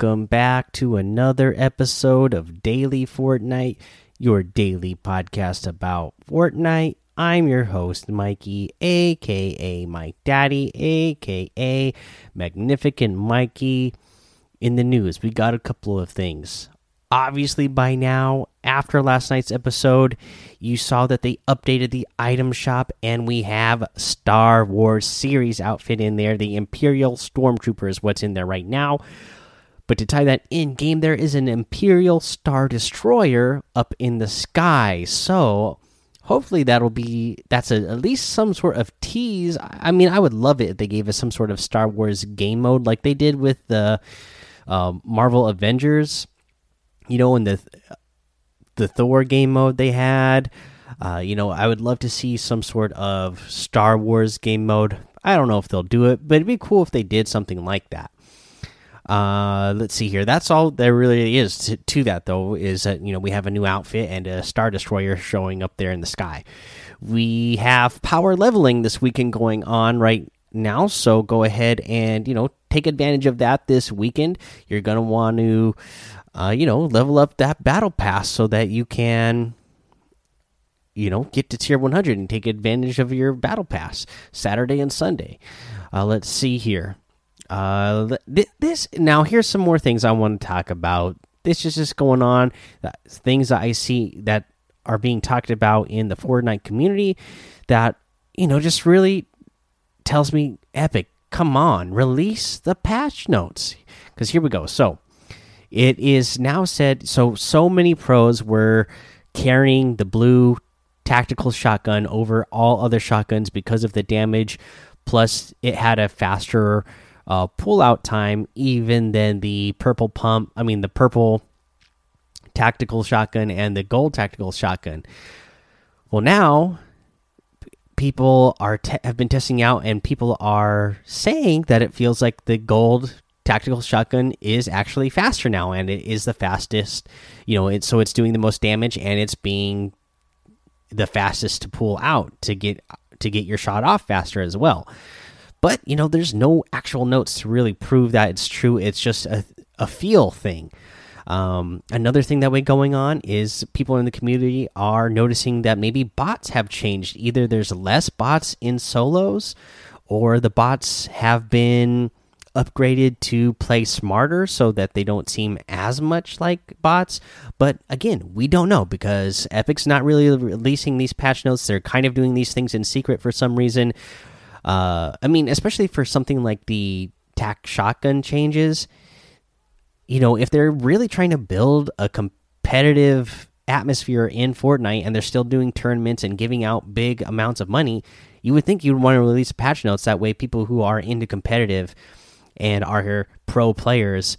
Welcome back to another episode of Daily Fortnite, your daily podcast about Fortnite. I'm your host, Mikey, aka Mike Daddy, aka Magnificent Mikey. In the news, we got a couple of things. Obviously, by now, after last night's episode, you saw that they updated the item shop and we have Star Wars series outfit in there. The Imperial Stormtrooper is what's in there right now. But to tie that in game, there is an Imperial Star Destroyer up in the sky. So hopefully that'll be that's a, at least some sort of tease. I mean, I would love it if they gave us some sort of Star Wars game mode like they did with the um, Marvel Avengers. You know, in the the Thor game mode they had. Uh, you know, I would love to see some sort of Star Wars game mode. I don't know if they'll do it, but it'd be cool if they did something like that. Uh, let's see here. That's all there really is to, to, that, though. Is that you know we have a new outfit and a star destroyer showing up there in the sky. We have power leveling this weekend going on right now, so go ahead and you know take advantage of that this weekend. You're gonna want to, uh, you know, level up that battle pass so that you can you know get to tier 100 and take advantage of your battle pass saturday and sunday uh, let's see here uh, this now here's some more things I want to talk about. This is just going on. things that I see that are being talked about in the Fortnite community that you know just really tells me Epic, come on, release the patch notes. Because here we go. So it is now said. So so many pros were carrying the blue tactical shotgun over all other shotguns because of the damage. Plus, it had a faster uh, pull out time even than the purple pump. I mean, the purple tactical shotgun and the gold tactical shotgun. Well, now people are have been testing out, and people are saying that it feels like the gold tactical shotgun is actually faster now, and it is the fastest. You know, it so it's doing the most damage, and it's being the fastest to pull out to get to get your shot off faster as well. But you know, there's no actual notes to really prove that it's true. It's just a, a feel thing. Um, another thing that way going on is people in the community are noticing that maybe bots have changed. Either there's less bots in solos, or the bots have been upgraded to play smarter so that they don't seem as much like bots. But again, we don't know because Epic's not really releasing these patch notes. They're kind of doing these things in secret for some reason. Uh, I mean, especially for something like the tac shotgun changes. You know, if they're really trying to build a competitive atmosphere in Fortnite and they're still doing tournaments and giving out big amounts of money, you would think you'd want to release patch notes that way people who are into competitive and are pro players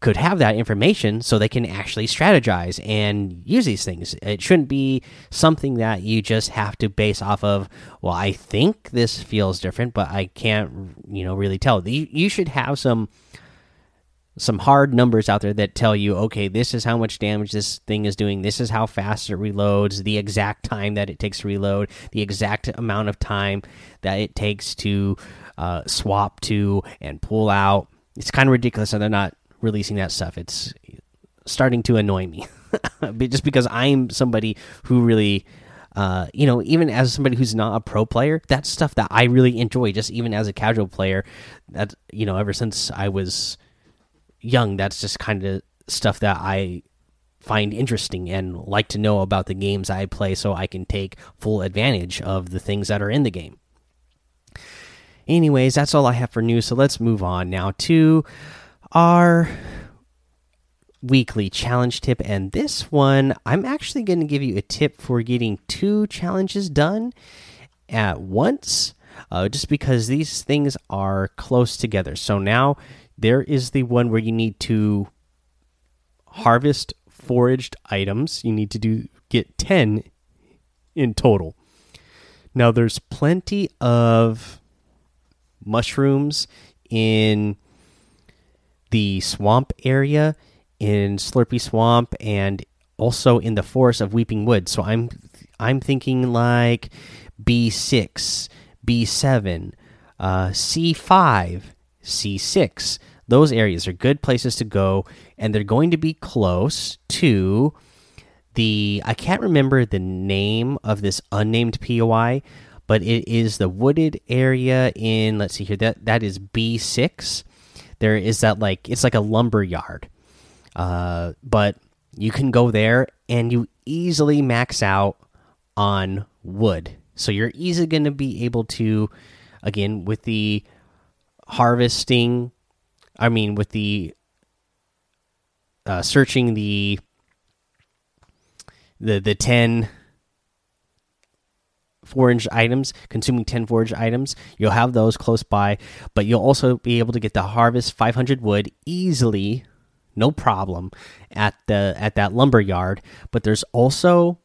could have that information so they can actually strategize and use these things. It shouldn't be something that you just have to base off of, well, I think this feels different, but I can't, you know, really tell. You, should have some some hard numbers out there that tell you, okay, this is how much damage this thing is doing. This is how fast it reloads, the exact time that it takes to reload, the exact amount of time that it takes to uh, swap to and pull out. It's kind of ridiculous that they're not releasing that stuff. It's starting to annoy me, just because I'm somebody who really. Uh, you know, even as somebody who's not a pro player, that's stuff that I really enjoy. Just even as a casual player, that you know, ever since I was young, that's just kind of stuff that I find interesting and like to know about the games I play, so I can take full advantage of the things that are in the game. Anyways, that's all I have for news. So let's move on now to our weekly challenge tip. And this one, I'm actually going to give you a tip for getting two challenges done at once, uh, just because these things are close together. So now there is the one where you need to harvest foraged items. You need to do get 10 in total. Now there's plenty of mushrooms in the swamp area in Slurpy Swamp and also in the forest of Weeping Woods. So I'm I'm thinking like B6, B7, uh, C5, C6. those areas are good places to go, and they're going to be close to the. I can't remember the name of this unnamed POI, but it is the wooded area in. Let's see here. That that is B six. There is that like it's like a lumber yard, uh, but you can go there and you easily max out on wood. So you're easily going to be able to, again, with the harvesting, I mean, with the uh, searching the the the 10 forage items consuming 10 forage items you'll have those close by but you'll also be able to get the harvest 500 wood easily no problem at the at that lumber yard. But there's also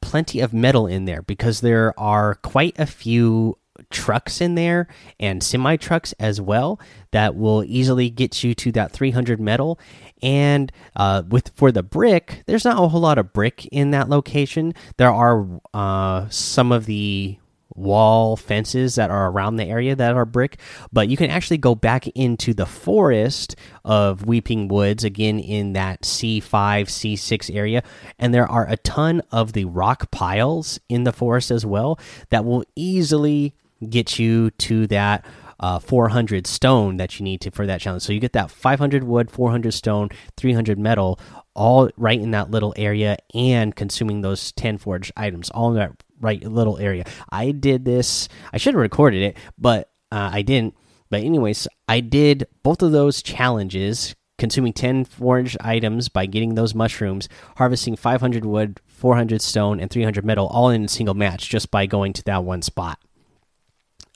plenty of metal in there because there are quite a few trucks in there and semi trucks as well that will easily get you to that 300 metal. And uh, with for the brick there's not a whole lot of brick in that location. There are uh, some of the wall fences that are around the area that are brick, but you can actually go back into the forest of Weeping Woods again in that C5, C6 area, and there are a ton of the rock piles in the forest as well that will easily get you to that uh, 400 stone that you need to for that challenge. So you get that 500 wood, 400 stone, 300 metal, all right in that little area, and consuming those 10 forged items, all in that right little area. I did this. I should have recorded it, but uh, I didn't. But anyways, I did both of those challenges, consuming 10 forged items by getting those mushrooms, harvesting 500 wood, 400 stone, and 300 metal, all in a single match, just by going to that one spot.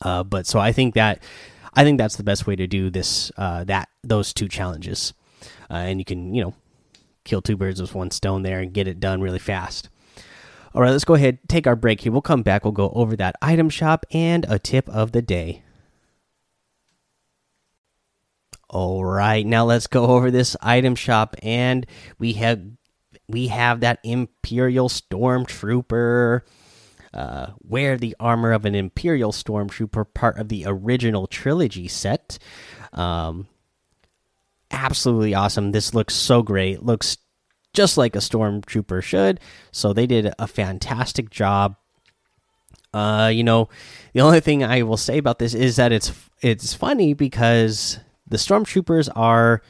Uh, but so I think that I think that's the best way to do this. Uh, that those two challenges, uh, and you can you know kill two birds with one stone there and get it done really fast. All right, let's go ahead, take our break here. We'll come back. We'll go over that item shop and a tip of the day. All right, now let's go over this item shop, and we have we have that Imperial Stormtrooper. Uh, wear the armor of an Imperial Stormtrooper, part of the original trilogy set. Um, absolutely awesome. This looks so great. Looks just like a stormtrooper should. So they did a fantastic job. Uh, you know, the only thing I will say about this is that it's it's funny because the stormtroopers are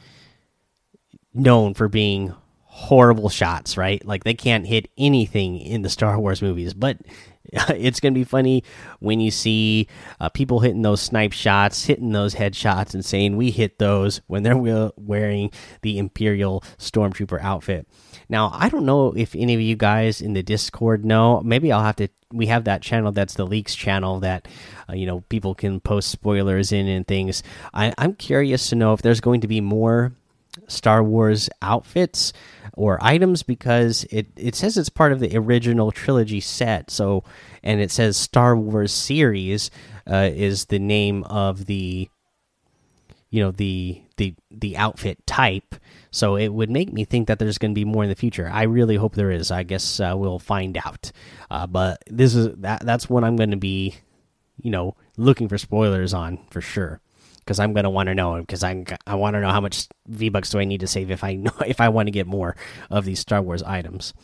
known for being horrible shots, right? Like they can't hit anything in the Star Wars movies, but it's going to be funny when you see uh, people hitting those snipe shots, hitting those headshots, and saying we hit those when they're wearing the Imperial Stormtrooper outfit. Now, I don't know if any of you guys in the Discord know. Maybe I'll have to. We have that channel that's the leaks channel that uh, you know people can post spoilers in and things. I, I'm curious to know if there's going to be more Star Wars outfits or items because it it says it's part of the original trilogy set. So and it says Star Wars series uh, is the name of the you know the the the outfit type. So it would make me think that there's going to be more in the future. I really hope there is. I guess uh, we'll find out. Uh, but this is that that's what I'm going to be, you know, looking for spoilers on for sure because I'm gonna want to know because I I want to know how much V bucks do I need to save if I know if I want to get more of these Star Wars items.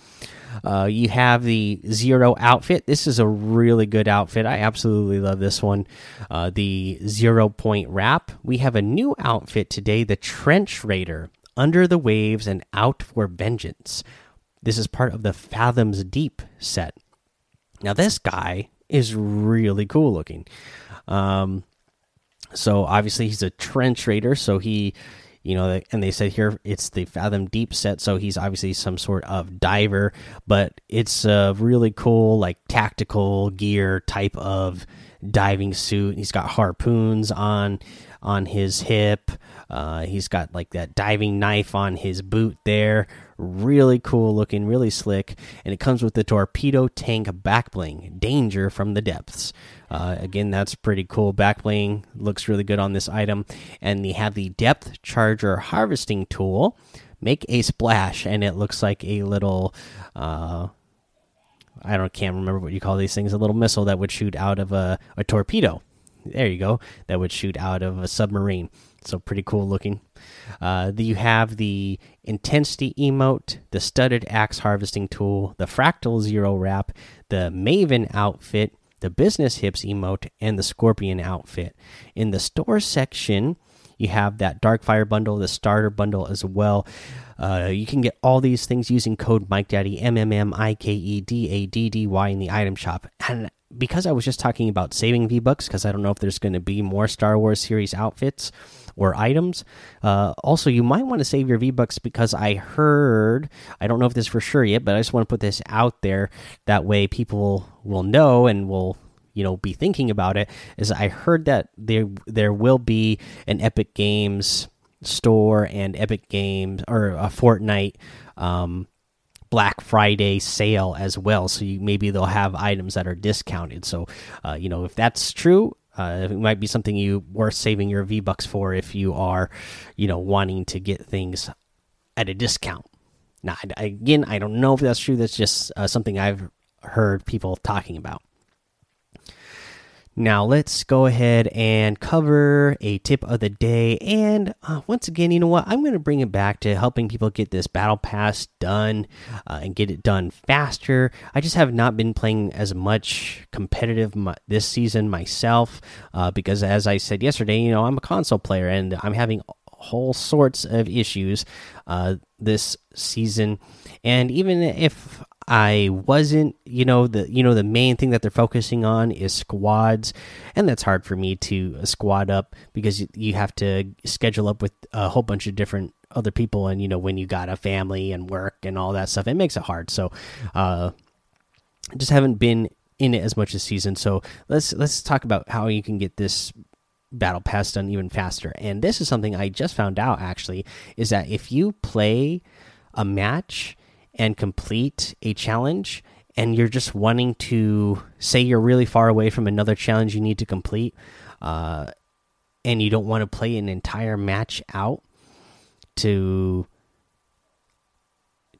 Uh, you have the Zero outfit. This is a really good outfit. I absolutely love this one. Uh, the Zero Point Wrap. We have a new outfit today, the Trench Raider. Under the Waves and Out for Vengeance. This is part of the Fathoms Deep set. Now, this guy is really cool looking. Um, so obviously he's a trench raider, so he, you know, and they said here it's the Fathom Deep set, so he's obviously some sort of diver, but it's a really cool like tactical gear type of diving suit. He's got harpoons on on his hip. Uh, he's got like that diving knife on his boot there. Really cool looking, really slick. And it comes with the torpedo tank back bling. Danger from the depths. Uh, again, that's pretty cool. Back bling looks really good on this item. And they have the depth charger harvesting tool. Make a splash, and it looks like a little. Uh, I don't can't remember what you call these things. A little missile that would shoot out of a, a torpedo there you go. That would shoot out of a submarine. So pretty cool looking. Uh, you have the intensity emote, the studded axe harvesting tool, the fractal zero wrap, the Maven outfit, the business hips emote, and the scorpion outfit. In the store section, you have that dark fire bundle, the starter bundle as well. Uh, you can get all these things using code Mike Daddy M M M I K E D A D D Y in the item shop. And because I was just talking about saving V Bucks, because I don't know if there's going to be more Star Wars series outfits or items. Uh, also, you might want to save your V Bucks because I heard, I don't know if this for sure yet, but I just want to put this out there. That way people will know and will you know be thinking about it is i heard that there there will be an epic games store and epic games or a fortnite um, Black Friday sale as well. So you, maybe they'll have items that are discounted. So uh, you know if that's true, uh, it might be something you worth saving your V bucks for if you are, you know, wanting to get things at a discount. Now, again, I don't know if that's true. That's just uh, something I've heard people talking about. Now, let's go ahead and cover a tip of the day. And uh, once again, you know what? I'm going to bring it back to helping people get this battle pass done uh, and get it done faster. I just have not been playing as much competitive this season myself uh, because, as I said yesterday, you know, I'm a console player and I'm having whole sorts of issues uh, this season. And even if I wasn't, you know, the you know the main thing that they're focusing on is squads, and that's hard for me to squad up because you have to schedule up with a whole bunch of different other people, and you know when you got a family and work and all that stuff, it makes it hard. So, uh, just haven't been in it as much this season. So let's let's talk about how you can get this battle pass done even faster. And this is something I just found out actually is that if you play a match and complete a challenge and you're just wanting to say you're really far away from another challenge you need to complete uh, and you don't want to play an entire match out to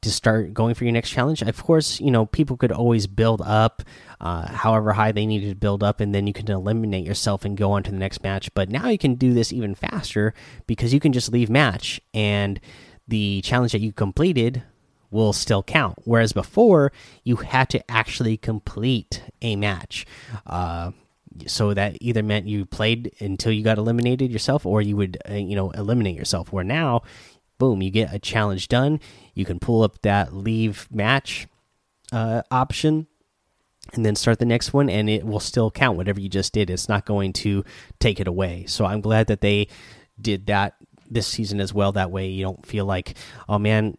to start going for your next challenge. Of course you know people could always build up uh, however high they needed to build up and then you can eliminate yourself and go on to the next match. But now you can do this even faster because you can just leave match and the challenge that you completed will still count. Whereas before, you had to actually complete a match. Uh, so that either meant you played until you got eliminated yourself, or you would, uh, you know, eliminate yourself. Where now, boom, you get a challenge done. You can pull up that leave match uh, option and then start the next one and it will still count whatever you just did it's not going to take it away so i'm glad that they did that this season as well that way you don't feel like oh man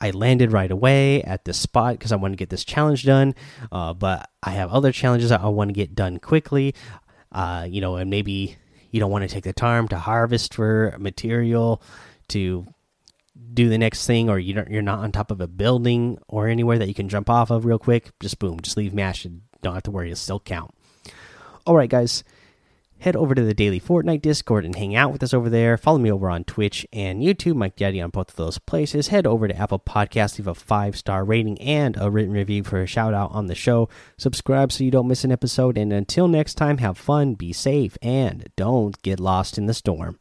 I landed right away at this spot because I want to get this challenge done. Uh, but I have other challenges I want to get done quickly. Uh, you know, and maybe you don't want to take the time to harvest for material to do the next thing, or you don't, you're not on top of a building or anywhere that you can jump off of real quick. Just boom, just leave mash don't have to worry. It'll still count. All right, guys head over to the daily Fortnite Discord and hang out with us over there. Follow me over on Twitch and YouTube, Mike Daddy on both of those places. Head over to Apple Podcasts, leave a five star rating and a written review for a shout out on the show. Subscribe so you don't miss an episode. And until next time, have fun, be safe, and don't get lost in the storm.